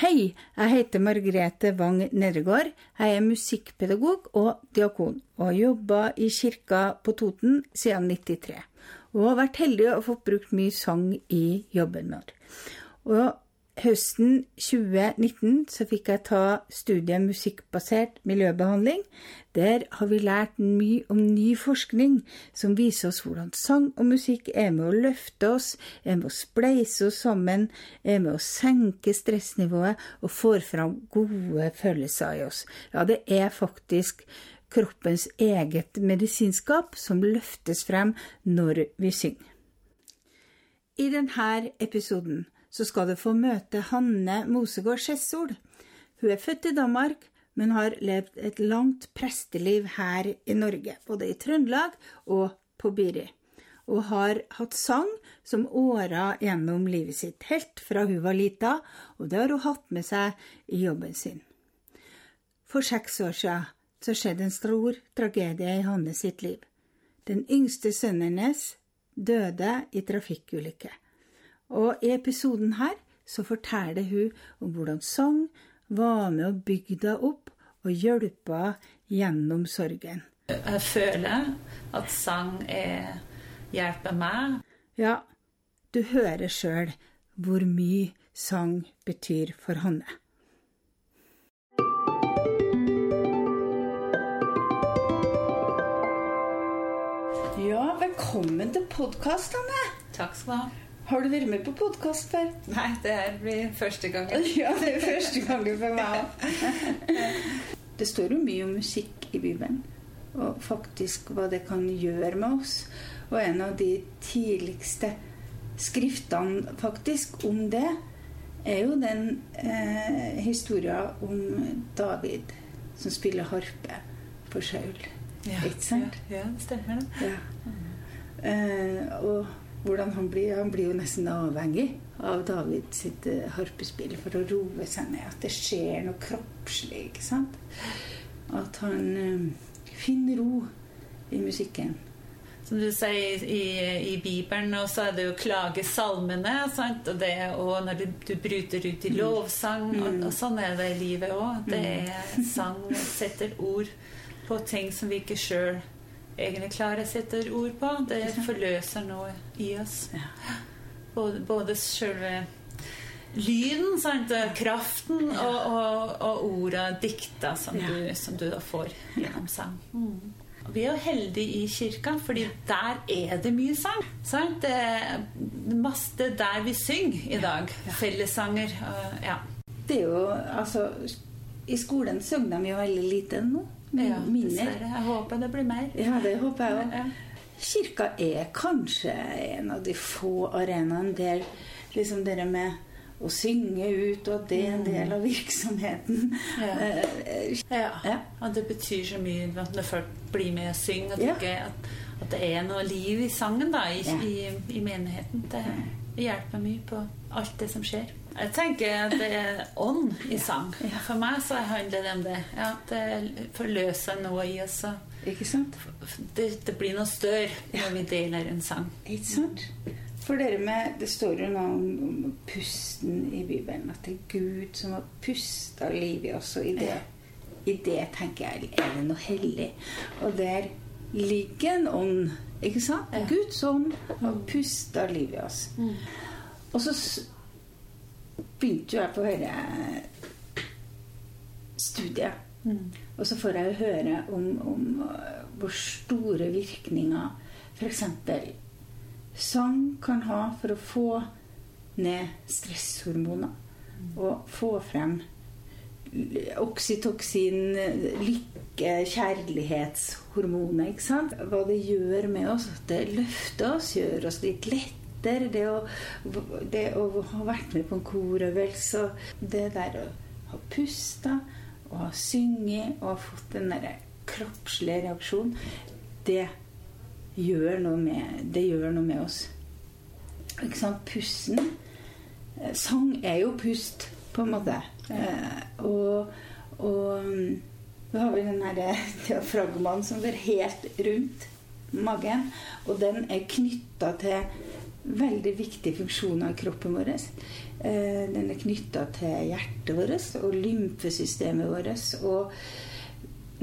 Hei, jeg heter Margrethe Wang Nedregård. Jeg er musikkpedagog og diakon, og har jobba i kirka på Toten siden 93. Og har vært heldig og fått brukt mye sang i jobben min. Og høsten 2019 så fikk jeg ta studiet musikkbasert miljøbehandling. Der har vi lært mye om ny forskning som viser oss hvordan sang og musikk er med å løfte oss, er med å spleise oss sammen, er med å senke stressnivået og får fram gode følelser i oss. Ja, det er faktisk kroppens eget medisinskap som løftes frem når vi synger. I denne episoden så skal du få møte Hanne Mosegård Skjessol. Hun er født i Danmark, men har levd et langt presteliv her i Norge, både i Trøndelag og på Biri. Og har hatt sang som åra gjennom livet sitt, helt fra hun var lita, og det har hun hatt med seg i jobben sin. For seks år siden skjedde en stor tragedie i Hanne sitt liv. Den yngste sønnen hennes døde i trafikkulykke. Og i episoden her så forteller hun om hvordan sang var med å bygge deg opp og hjelpe gjennom sorgen. Jeg føler at sang er, hjelper meg. Ja, du hører sjøl hvor mye sang betyr for Hanne. Ja, velkommen til podkast, Anne. Takk skal du ha. Har du vært med på podkast før? Nei, det her blir første gangen. Ja, det er første gangen for meg Det står jo mye om musikk i Bibelen, og faktisk hva det kan gjøre med oss. Og en av de tidligste skriftene faktisk om det, er jo den eh, historien om David som spiller harpe for Saul. Ja, Ikke sant? Ja, ja, det stemmer det. Ja. Eh, og hvordan han blir Han blir jo nesten avhengig av David sitt eh, harpespill for å roe seg ned. At det skjer noe kroppslig. ikke sant? At han eh, finner ro i musikken. Som du sier i, i Bibelen, og så er det jo klagesalmene. Sant? Og det er når du, du bryter ut i lovsang. Og, og sånn er det i livet òg. Det er sang setter ord på ting som vi ikke sjøl egentlig klarer å sette ord på. Det forløser noe i oss. Både, både selve lyden, sant? kraften, og, og, og orda, dikta, som, du, som du da får gjennom sang. Mm. Vi er jo heldige i kirka, fordi der er det mye sang. Sant? Det er masse er der vi synger i dag. Fellessanger. Ja. Det er jo altså I skolen synger de jo veldig lite nå. Ja Minner. Jeg håper det blir mer. Ja, det håper jeg òg. Kirka er kanskje en av de få arenaene der liksom dere med å synge ut, og det er en del av virksomheten. Ja. Eh, Ja. Ja. Og det betyr så mye at når folk blir med og synger, at, Ja. ikke, at, at det er noe liv i sangen da, i, i, i menigheten. Det hjelper mye på alt det som skjer. Jeg tenker at det er ånd i sang. For meg så handler det om det. Ja, det forløser noe i oss. Ikke sant? Det, det blir noe større når vi deler en sang. Ikke sant? For dere med, Det står jo noe om, pusten i Bibelen. At det er Gud som har pusta liv i oss. Og i det, i det tenker jeg er det noe hellig. Og der ligger en ånd. Ikke sant? Ja. Guds ånd har pusta liv i oss. Og så begynte jo jeg på dette studiet. Og så får jeg høre om, om uh, hvor store virkninger f.eks. sang kan ha for å få ned stresshormoner. Og få frem oksytoksin, lykke, kjærlighetshormoner. ikke sant? Hva det gjør med oss. At det løfter oss, gjør oss litt lettere. Det å, det å ha vært med på en korøvelse. Det der å ha pusta og ha synget og ha fått den der kroppslige reaksjonen, det gjør noe med, det gjør noe med oss. Ikke sant? Pusten eh, Sang er jo pust, på en måte. Eh, og og mm, så har vi den her diafragmaen som går helt rundt magen. Og den er knytta til veldig viktige funksjoner i kroppen vår. Eh, den er knytta til hjertet vårt og lymfesystemet vårt. Og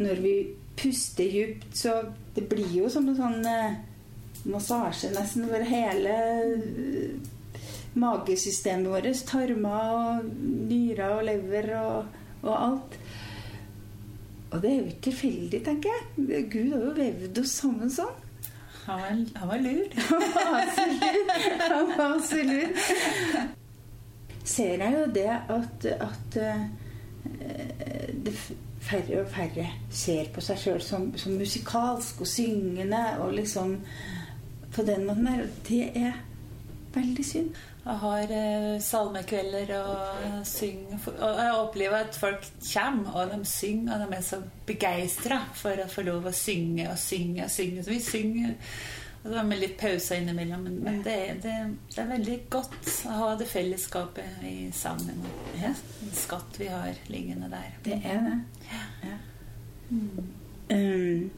når vi puster dypt, så det blir jo som en sånn eh, massasje nesten over hele eh, magesystemet vårt. Tarmer og nyrer og lever og, og alt. Og det er jo ikke tilfeldig, tenker jeg. Gud har jo vevd oss sammen sånn. Han var, han var lur. Han var så lur. Ser jeg jo det at, at uh, det færre og færre ser på seg sjøl som, som, musikalsk og syngende og liksom på den måten der. Det er veldig synd. Jeg har eh, salmekvelder og synger Og jeg opplever at folk kommer, og de synger, og de er så begeistra for å få lov å synge og synge og synge. Så vi synger og så med litt pauser innimellom. Men, men det, det, det, er veldig godt å ha det fellesskapet i sangen. Ja. En skatt vi har liggende der. Det er det. Ja. ja. Mm. Um,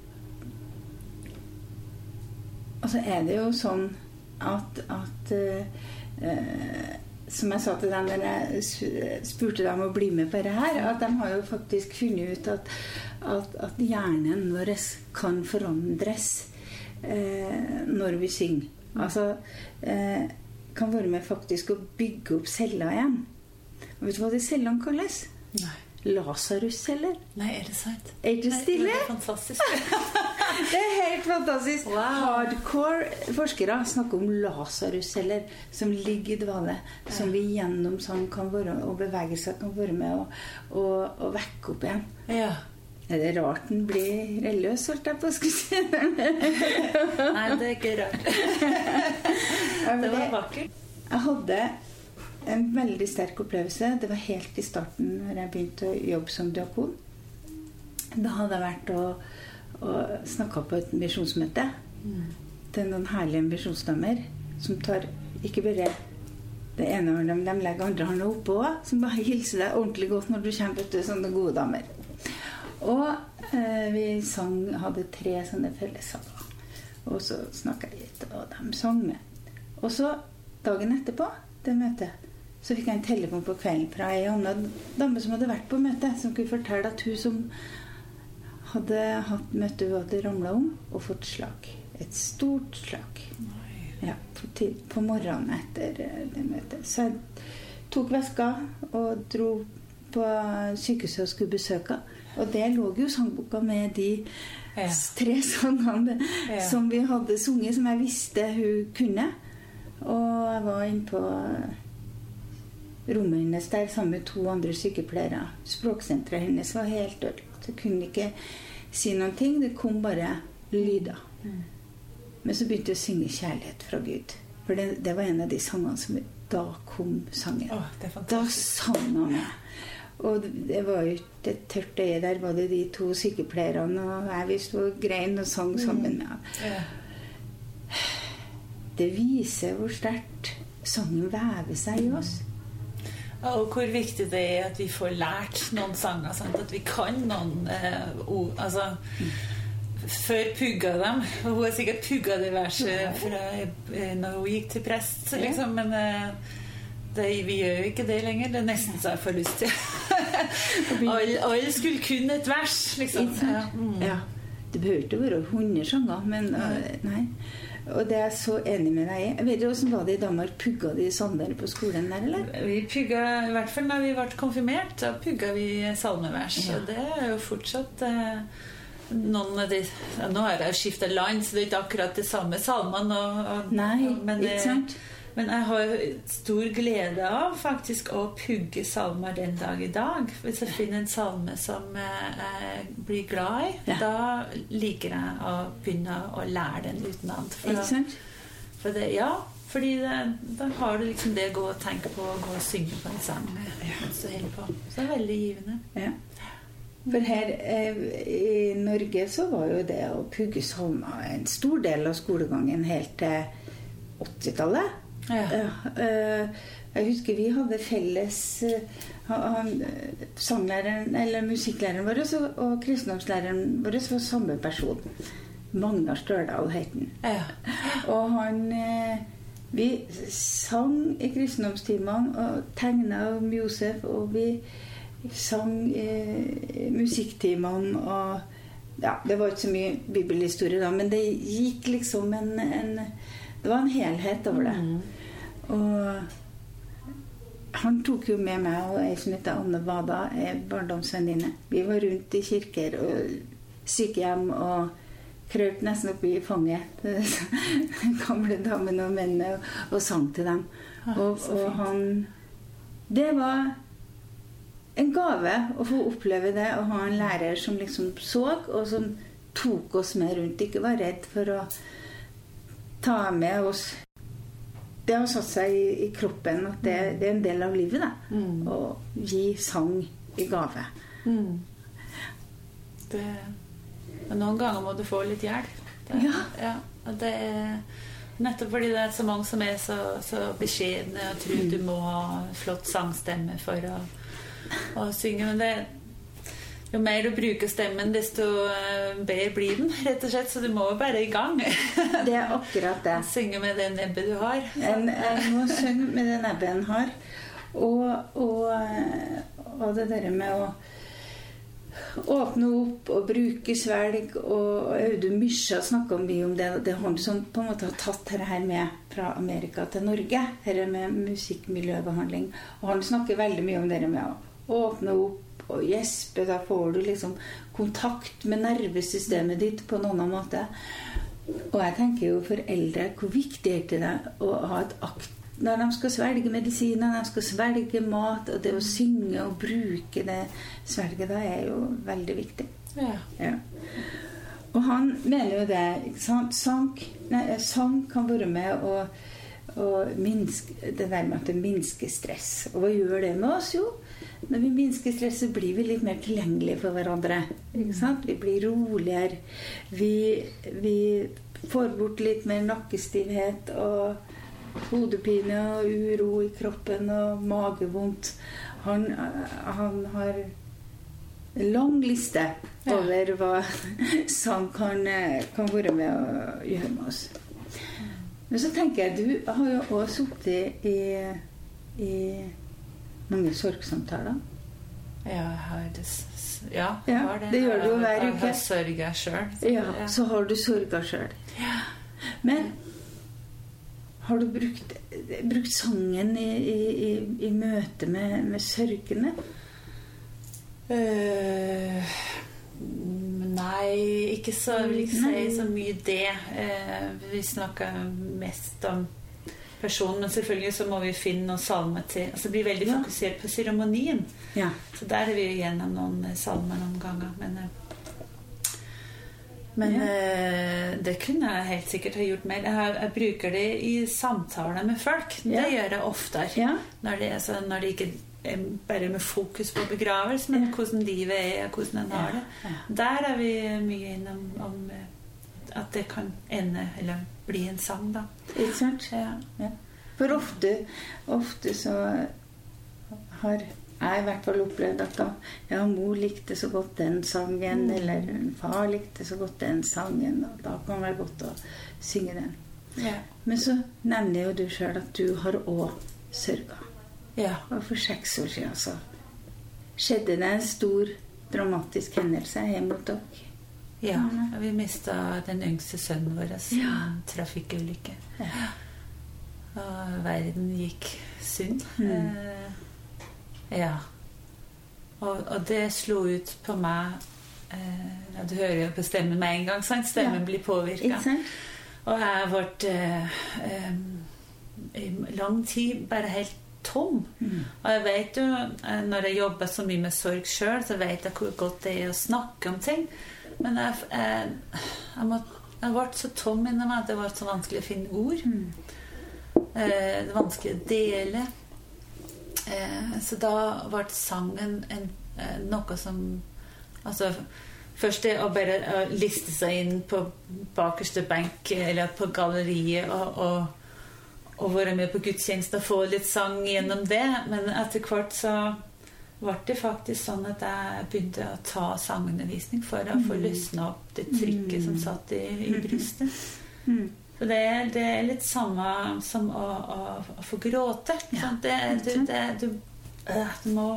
og så er det jo sånn at, at Eh, som jeg sa til dem når jeg spurte dem å bli med på dette her, at de har jo faktisk funnet ut at, at, at hjernen vår kan forandres eh, når vi synger. Altså eh, kan være med faktisk å bygge opp celler igjen. Og vet du hva de cellene kalles? Nei. Lasarus-celler. Nei, er det sant? Er det stille? det er fantastisk. det er helt fantastisk. Wow. Hardcore forskere snakker om Lasarus-celler som ligger i dvale. Som vi gjennom sang kan være, og bevegelser kan være med og vekke opp igjen. Ja. Er det rart den blir religiøs, holdt jeg på å skulle si? Nei, det er ikke rart. det var vakkert. Jeg hadde en veldig sterk opplevelse. Det var helt i starten når jeg begynte å jobbe som diakon. Da hadde jeg vært og, og snakka på et misjonsmøte. Mm. Er noen herlige misjonsdamer som tar ikke bare det ene hånda, de legger andre hånda oppå, som bare hilser deg ordentlig godt når du kommer. vet du, Sånne gode damer. Og eh, vi sang, hadde tre sånne fellessanger. Og så snakka jeg litt, og de sang med. Og så, dagen etterpå, det møtet, så fikk jeg en telefon på kvelden fra ei anna dame som hadde vært på møtet, som kunne fortelle at hun som hadde hatt møte, hun hadde ramla om og fått slag. Et stort slag. Ja, på, på, morgenen etter eh, det møtet. Så jeg tok veska og dro på sykehuset og skulle besøke henne. Og der lå jo sangboka med de ja. tre sangene ja. som vi hadde sunget, som jeg visste hun kunne. Og jeg var inne på rommet hennes der sammen med to andre sykepleiere. Språksenteret hennes var helt ødelagt. Hun kunne ikke si noen ting. Det kom bare lyder. Mm. Men så begynte jeg å synge 'Kjærlighet fra Gud'. For det, det var en av de sangene som Da kom sangen. Oh, da sang han med. Og det var jo ikke et tørt øye. Der var det de to sykepleierne og jeg vi sto og grein og sang sammen med ham. Mm. Det viser hvor sterkt sangen vever seg i oss. Og hvor viktig det er at vi får lært noen sanger. Sant? At vi kan noen eh, ord. Altså, før pugga dem. Og hun har sikkert pugga det verset fra, eh, når hun gikk til prest, liksom. Men eh, det, vi gjør jo ikke det lenger. Det er nesten så jeg får lyst til. alle, alle skulle kun et vers, liksom. Ja. Mm. ja. Det behøver ikke være 100 sanger, men uh, nei. Og det er jeg så enig med deg i. Jeg vet du Hvordan var det i Danmark? Pugga de salmer på skolen der, eller? Vi pugga, i hvert fall da vi ble konfirmert, da pugga vi salmevers. Ja. Og det er jo fortsatt eh, noen av de Nå har jeg skifta land, så det er ikke akkurat de samme salmene. Og, og, Nei, men, ikke sant? Men jeg har stor glede av faktisk å pugge salmer den dag i dag. Hvis jeg finner en salme som jeg blir glad i, ja. da liker jeg å begynne å lære den utenat. For, for det, ja, fordi det, da har du liksom det å gå og tenke på og gå og synge på en sang mens du holder på. Så det er veldig givende. Ja. For her eh, i Norge så var jo det å pugge salmer en stor del av skolegangen helt til 80-tallet. Ja. Eh, jeg husker vi hadde felles eh, han, sanglæreren, eller Musikklæreren vår og kristendomslæreren vår var samme person. Magnar Størdal het han. Ja. Og han, eh, Vi sang i kristendomstimene og tegna om Josef, og vi sang i musikktimene og ja, Det var ikke så mye bibelhistorie da, men det gikk liksom en, en Det var en helhet over det. Mm. Og han tok jo med meg og ei som heter Anne Wada, ei barndomsvenninne. Vi var rundt i kirker og sykehjem og krøp nesten oppi fanget den gamle damene og mennene og, og sang til dem. Ah, Og, og han Det var en gave å få oppleve det å ha en lærer som liksom så, og som tok oss med rundt. Ikke var redd for å ta med oss Det har satt seg i, i kroppen at det, det er en del av livet. da Mm. Å gi sang i gave. Mm. Det, noen ganger må du få litt hjelp. Det, Ja. og det er nettopp fordi det er så mange som er så, så beskjedne og tror du må ha flott sangstemme for å, å synge. Men det, jo mer du bruker stemmen, desto eh, bedre blir den, rett og slett. Så du må jo bare i gang. Det er akkurat det. Synge med det nebbet du har. En, en må synge med det nebbet en har. Og, og, og det derre med å åpne opp og bruke svelg. Og Audun Mysja snakka mye om det. Det er han som på en måte har tatt dette her med fra Amerika til Norge. Dette med musikkmiljøbehandling. Og han snakker veldig mye om det med å åpne opp og gjespe. Da får du liksom kontakt med nervesystemet ditt på en annen måte. Og jeg tenker jo for eldre, hvor viktig er det å ha et akt når de skal svelge medisiner, når de skal svelge mat, og det å synge og bruke det svelget, da er jo veldig viktig. Ja. Ja. Og han mener jo det. Sang, nei, sang kan være med å, å minske det der med at det minsker stress. Og hva gjør det med oss? Jo, når vi minsker stress, så blir vi litt mer tilgjengelige for hverandre. Vi blir roligere. Vi, vi får bort litt mer nakkestivhet og hodepine og uro i kroppen og magevondt. Han, han har en lang liste over hva sang kan, kan være med å gjøre med oss. Men så tenker jeg, du har jo òg sittet i, i mange sorgsamtaler. Ja, det, ja, Ja, det. det gjør du jo hver uke. Jeg har sørga sjøl. Ja, så har du sorga sjøl. Men har du brukt, brukt sangen i, i, i, møte med, med sørgende? Uh, nei, ikke så vil ikke si så mye det. Eh, vi snakker mest om personen, men selvfølgelig så må vi finne noen salmer til. Altså, Det blir veldig Ja. fokusert på seremonien. Ja. Så der er vi gjennom noen eh, salmer noen ganger. Men, eh, men Ja. eh, det kunne jeg helt sikkert ha gjort mer. Jeg, har, jeg bruker det i samtaler med folk. Det gjør jeg oftere. Når det, sånn, når det ikke er bare med fokus på begravelse, men hvordan livet er, og hvordan en har det. Der er vi mye innom om at det kan ende, eller bli en sang, da. Ikke sant? Ja. Ja. For ofte, ofte så har jeg i hvert fall opplevd at da ja, mor likte så godt den sangen, Mm. eller far likte så godt den sangen, og da kan det være godt å synge den. Ja. Men så nevner jo du sjøl at du har òg sørga. ja. Og for seks år siden så skjedde det en stor dramatisk hendelse hjemme hos dere. Ja, vi mista den yngste sønnen vår i Ja. en trafikkulykke. Ja. Og verden gikk synd. Mm. Eh, ja. Og, og det slo ut på meg eh, Du hører jo på stemmen med en gang. Sant? Stemmen Ja. blir påvirka. Og jeg ble eh, eh, i lang tid bare helt tom. Mm. Og jeg vet jo, eh, når jeg jobber så mye med sorg sjøl, så vet jeg hvor godt det er å snakke om ting. Men jeg, jeg, jeg, må, jeg ble så tom inni meg at det var så vanskelig å finne ord. Mm. Eh, det vanskelig å dele. Eh, så da ble sangen en, en, noe som Altså først det å bare å liste seg inn på bakerste benk eller på galleriet og, og, og være med på gudstjeneste og få litt sang gjennom det. Men etter hvert så ble det faktisk sånn at jeg begynte å ta sangundervisning for å få løsna opp det trykket som satt i, i brystet. Så det, det er litt samme som å, å, å få gråte. Ja? Det, du, det, du, øh, du må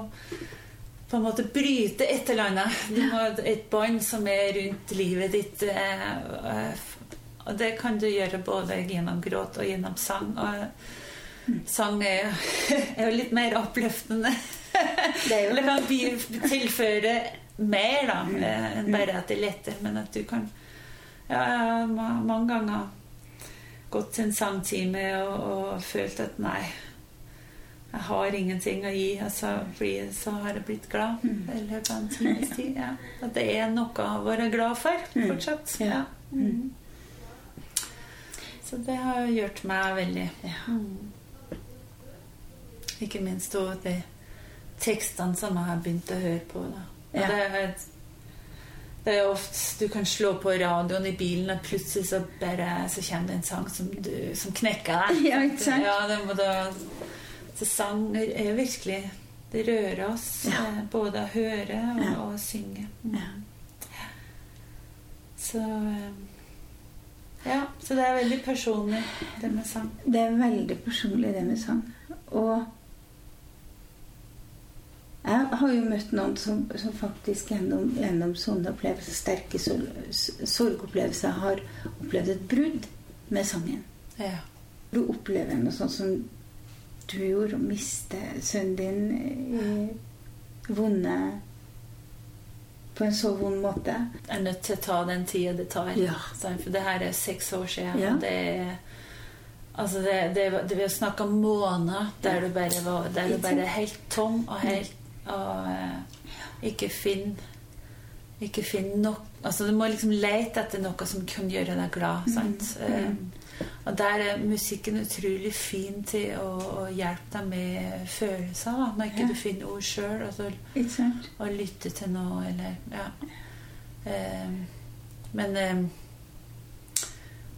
på en måte bryte et eller annet. Du må Et bånd som er rundt livet ditt. øh, Og det kan du gjøre både gjennom gråt og gjennom sang. Og sang er, er jo litt mer oppløftende. Det er jo Eller kan tilføre mer da, enn bare at det letter, men at du kan Ja, jeg har mange ganger gått til en sangtime og, og følt at nei, jeg har ingenting å gi. Og så, blir, så har jeg blitt glad i løpet av en times tid. Ja. At det er noe å være glad for fortsatt. Ja. Mm. Så det har gjort meg veldig Ja. Mm. Ikke minst det de tekstene som jeg har begynt å høre på. Ja. Det, er, det er ofte Du kan slå på radioen i bilen, og plutselig så, bare, så kommer det en sang som, du, som knekker deg. Ja, ikke sant? Ja, det må da, så sang er virkelig Det rører oss, Ja. eh, både å høre og, Ja. og synge. Mm. Ja. Så eh, Ja, så det er veldig personlig, det med sang. Det er veldig personlig, det med sang. Og har jo møtt noen som, som faktisk gjennom, gjennom sånne opplevelser, sterke sorgopplevelser har opplevd et brudd med sangen. Ja. Du opplever noe sånt som du gjorde, å miste sønnen din i vonde På en så vond måte. Jeg er nødt til å ta den tida det tar. Ja. For det her er seks år siden. Ja. Det er Altså det, det, det Vi har snakka måneder der du bare var Der du bare er helt tom og helt Og eh, ikke finn Ikke finn nok Altså Du må liksom lete etter noe som kan gjøre deg glad. Sant? Eh, og der er musikken utrolig fin til å, å hjelpe deg med følelser. Da, når ikke Ja. du finner ord sjøl. og, og lytte til noe, eller Ja. Eh, men eh,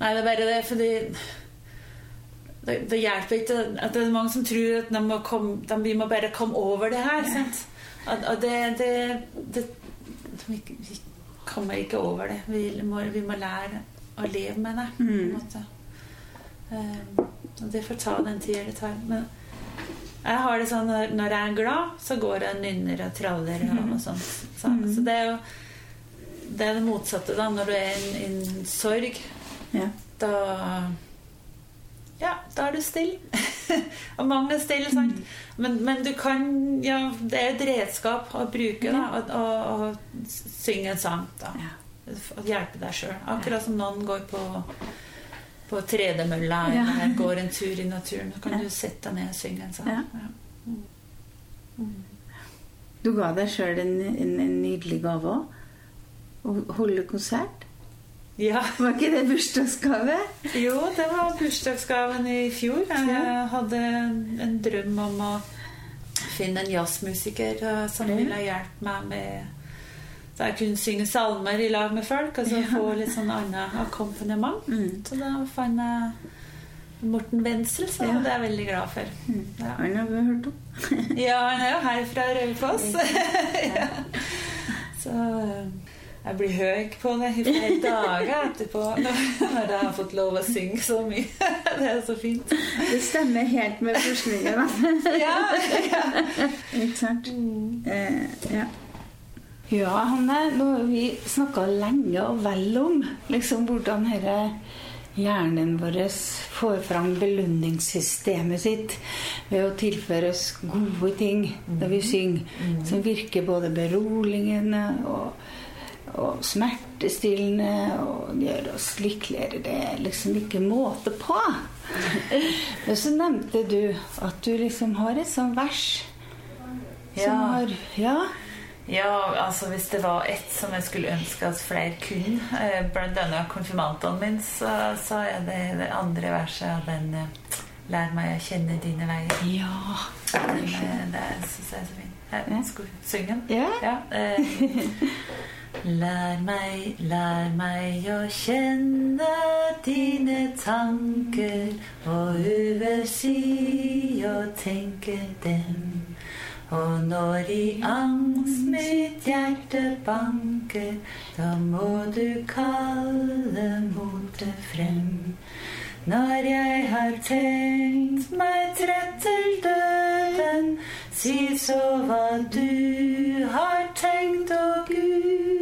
Nei, det er bare det, fordi det, det hjelper ikke at det er mange som tror at de må komme, de, vi må bare komme over det her. Sant? At, at det, det, det vi, kommer ikke over det. Vi må, vi må lære å leve med det. På en Mm. måte. Um, og det får ta den tida det tar. Men jeg har det sånn når, når jeg er glad, så går jeg og nynner og traller og, og sånt. Så, så det er jo det er det motsatte, da. Når du er i en, en sorg, Ja. da Ja, da er du stille. og mange er stille, sant. Mm. Men, men du kan Ja, det er et redskap å bruke, da. Og synge en sang, da. Og hjelpe deg sjøl. Akkurat som noen går på på tredemølla eller går en tur i naturen. Så kan du sette deg ned og synge en sang. Ja. Ja. Du ga deg sjøl en, en, en nydelig gave òg. Å holde konsert. Ja. Var ikke det bursdagsgave? Jo, det var bursdagsgaven i fjor. Jeg hadde en drøm om å finne en jazzmusiker eh, som ville hjelpe meg med Så jeg kunne synge salmer i lag med folk, og så Ja. få litt sånn annet akkompagnement. Mm. Så da fant jeg Morten så Ja. det er jeg veldig glad for. Mm. Ja. Han har vi hørt om. Ja, han er jo her fra Raufoss. ja. Så eh, jeg blir høy på det i flere dager etterpå når jeg har fått lov å synge så mye. Det er så fint. Det stemmer helt med forskningen. Ja, ja. Ikke sant? Mm. Eh, ja. ja, Hanne, nå har vi snakka lenge og vel om liksom hvordan denne hjernen vår får fram belønningssystemet sitt ved å tilføre oss gode ting når vi synger, som virker både beroligende og, og smertestillende og gjør oss lykkeligere. Det er liksom ikke måte på. Men så nevnte du at du liksom har et sånt vers som Ja. har Ja. Ja, altså hvis det var ett som jeg skulle ønske at flere kunne, eh, blant annet konfirmantene mine, så, så er det det andre verset av den eh, Lær meg å kjenne dine veier. Ja. Eh, det syns jeg er så fint. Jeg skulle synge den. Ja. Ja, eh, lær meg, lær meg å kjenne dine tanker og øve si å tenke dem. Og når i angst mitt hjerte banker, da må du kalle motet frem. Når jeg har tenkt meg trett til døden, si så hva du har tenkt, å Gud.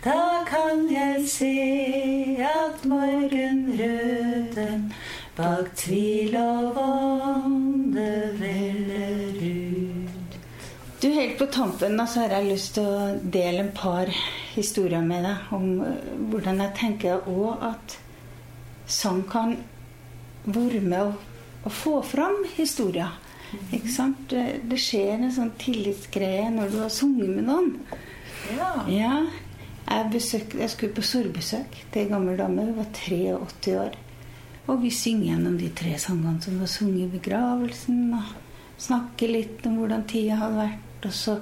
Da kan jeg se at morgenrøden bak tvil og vonde veller ut. Du, Helt på tampen da, så har jeg lyst til å dele en par historier med deg om eh, hvordan jeg tenker òg at sang kan være med å, å få fram historier. Ikke sant? Det, det skjer en sånn tillitsgreie når du har sunget med noen. Ja. Ja, jeg, besøk, jeg skulle på sorbesøk til ei gammel dame. Hun var 83 år. Og vi synger gjennom de tre sangene som var sunget i begravelsen. Og snakker litt om hvordan tida hadde vært. Og så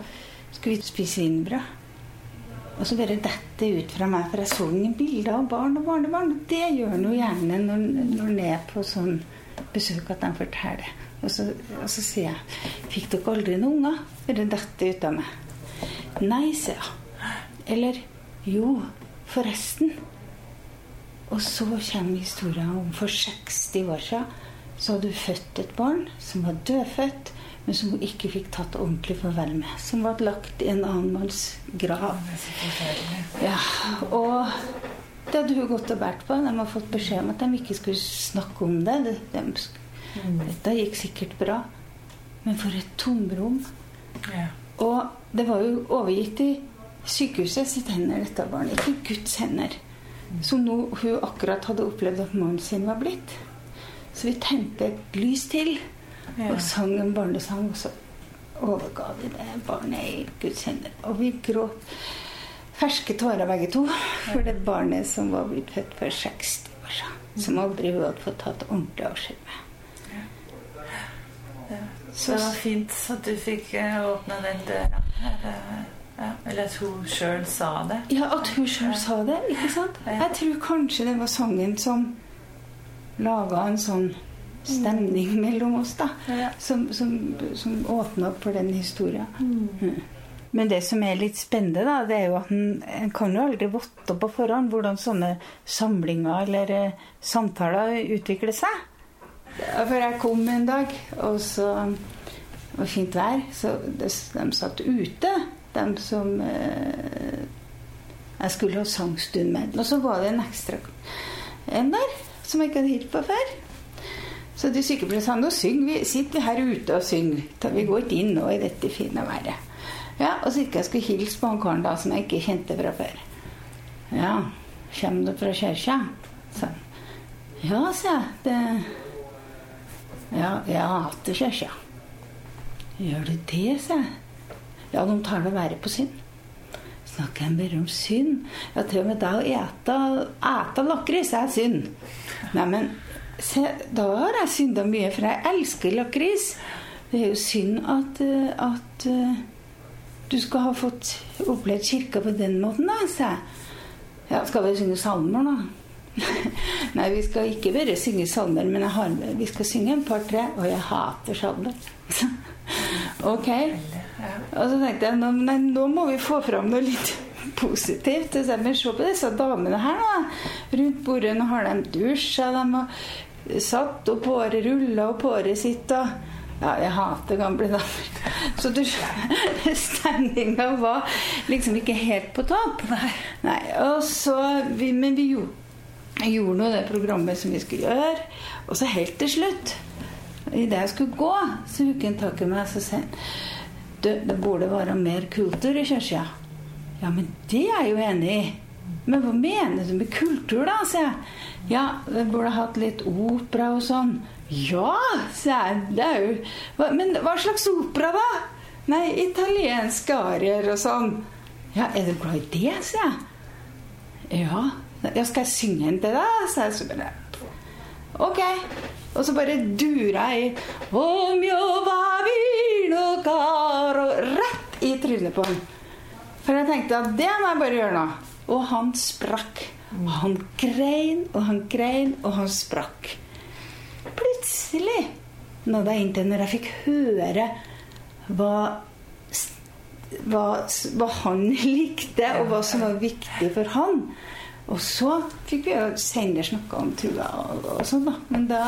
skulle vi spise wienerbrød. Og så bare dette ut fra meg, for jeg så ingen bilder av barn og barnebarn. Det gjør noe gjerne når når er på sånn besøk at de forteller. Og så, og så sier jeg Fikk dere aldri noen unger? Bare dette ut av meg. Nei, sier jeg. Eller jo, forresten. Og så kommer historien om for 60 år siden så hadde hun født et barn som var dødfødt, men som hun ikke fikk tatt ordentlig farvel med. Som ble lagt i en annen manns grav. Ja, og det hadde hun gått og båret på. De har fått beskjed om at de ikke skulle snakke om det. De, de, dette gikk sikkert bra. Men for et tomrom. Ja. Og det var jo overgitt i sykehuset sitt hender, dette barnet. Ikke Guds hender. Som nå hun akkurat hadde opplevd at mannen sin var blitt. Så vi tente et lys til og sang en barnesang. Og så overga vi det barnet i Guds hender. Og vi gråt ferske tårer begge to for det barnet som var blitt født for 60 år siden. Som aldri hun hadde fått tatt ordentlig avskjed med. Så det var fint at du fikk eh, åpne den døra. Ja, eller at hun sjøl sa det. Ja, at hun sjøl sa det. ikke sant? Jeg tror kanskje det var sangen som laga en sånn stemning mellom oss, da. Som, som, som åpna opp for den historien. Mm. Men det som er litt spennende, da, det er jo at en, en kan jo aldri votte på forhånd hvordan sånne samlinger eller eh, samtaler utvikler seg. Ja, For jeg kom en dag, og så det var fint vær, så det, de satt ute, de som eh, jeg skulle ha sangstund med. Og så var det en ekstra en der som jeg ikke hadde hørt på før. Så de sykepleierne sa nå syng vi, sitter vi her ute og synger. Vi går ikke inn nå i dette fine været. Ja, Og så gikk jeg skulle hilse på han karen da, som jeg ikke kjente fra før. Ja, kommer du fra kirka? sa. Ja, sa jeg. Det Ja, jeg hater kirka. Gjør du det, sa jeg. Ja, de tar det verre på synd. Snakker jeg bare om synd? Ja, til og med det å ete, ete lakris er synd. Neimen, se, da har jeg synda mye, for jeg elsker lakris. Det er jo synd at, at eh, du skal ha fått opplevd kirka på den måten, da, sa jeg. Ja, skal vi synge salmer, da? Nei, vi skal ikke bare synge salmer, men har, vi skal synge en par-tre, og jeg hater salmer. ok. Og så tenkte jeg nei, nå må vi få fram noe litt positivt. Så jeg, men se på disse damene her, nå. Rundt bordet nå har de dusja, de har satt opp håret, rulla opp håret sitt. og ja, jeg hater gamle damer. Så du Stemninga var liksom ikke helt på topp. Nei. og så, vi, men vi gjorde, gjorde nå det programmet som vi skulle gjøre. Og så helt til slutt, idet jeg skulle gå, så tok han tak i meg og han, du, det burde være mer kultur i kirka. Ja, men det er jeg jo enig i. Men hva mener du med kultur, da? sier jeg. Ja, vi burde hatt litt opera og sånn. Ja, sier jeg. Det er jo hva, Men hva slags opera, da? Nei, italienske arier og sånn. Ja, er du glad i det, sier jeg. Ja. ja skal jeg synge en til deg? sier jeg så bare. Ok. Og så bare durer jeg i Om jo va vino Og Rett i trynet på han. For jeg tenkte at det må jeg bare gjøre nå. Og han sprakk. Og han grein og han grein, og han sprakk. Plutselig nådde jeg inn når jeg fikk høre hva, hva, hva han likte, og hva som var viktig for han. Og så fikk vi jo senere snakka om trua og, og sånn, da. Men da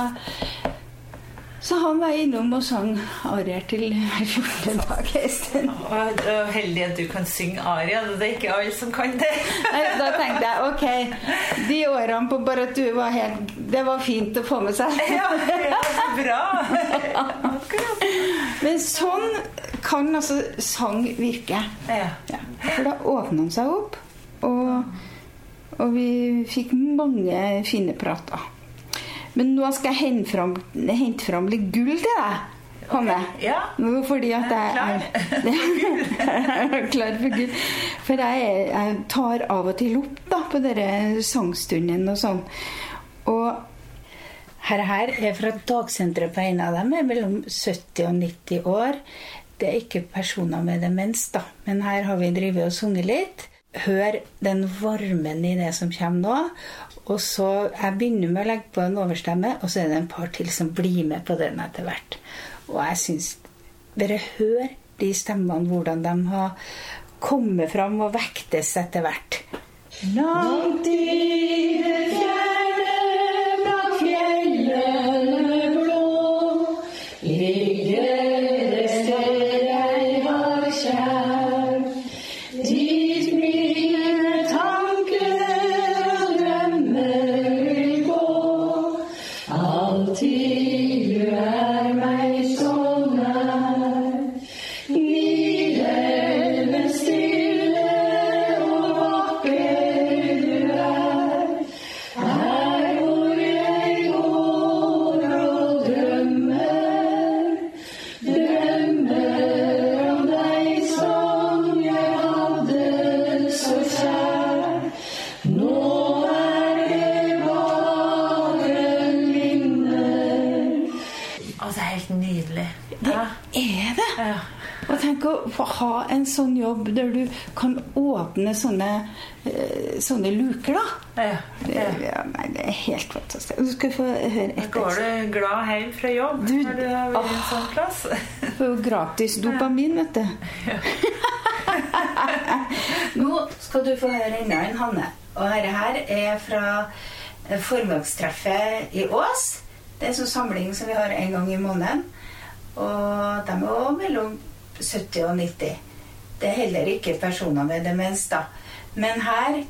Så han var innom og sang arier til hver 14. dag en stund. Og heldig at du kan synge aria. Det er ikke alle som kan det. Nei, Da tenkte jeg ok, de årene på bare at du var helt Det var fint å få med seg. Ja, ja så bra. Akkurat. Men sånn kan altså sang virke. Ja. Ja, for da åpna han seg opp, og, og vi fikk mange fine prater. Men nå skal jeg hente fram, hente fram litt gull til deg, Hanne. Ja. Fordi at jeg Klar. er klar for gull. For jeg, jeg tar av og til opp da, på denne sangstunden og sånn. Og her, her er fra dagsenteret på en av dem, er mellom 70 og 90 år. Det er ikke personer med demens, da, men her har vi drevet og sunget litt. Hør den varmen i det som kommer nå. Og så Jeg begynner med å legge på en overstemme, og så er det en par til som blir med på den etter hvert. Og jeg syns Dere hører de stemmene, hvordan de har kommet fram og vektes etter hvert. Langt i helt Det Ja. Er det? Ja. Og tenk å ha en sånn jobb der du kan åpne sånne, eh, sånne luker, da. Ja. Det, Ja. nei, det er helt fantastisk. Du skal få høre Da går du glad hjem fra jobb Du- når du har vært i en sånn plass. Får jo gratis dopamin, vet du. Nå skal du få høre enda en, Hanne. Og dette her er fra eh, i Ås. Det er en sånn samling som vi har en gang i måneden. Og de er også mellom 70 og 90. Det er heller ikke personer med demens, da. Men her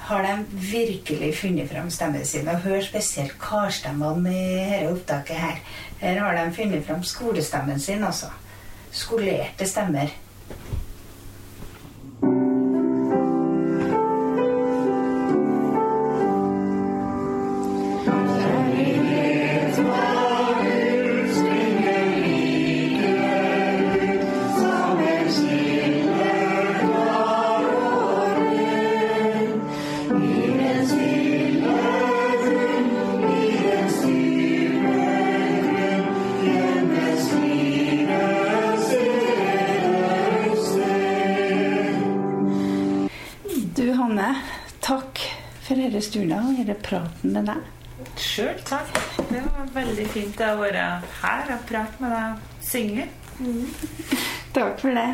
har de virkelig funnet fram stemmen sin. Og hør spesielt karstemmene i dette opptaket her. Her har de funnet fram skolestemmen sin, altså. Skolerte stemmer. Stunden og denne praten med deg. Sjøl takk. Det var veldig fint å være her og prate med deg og synge. Takk for det.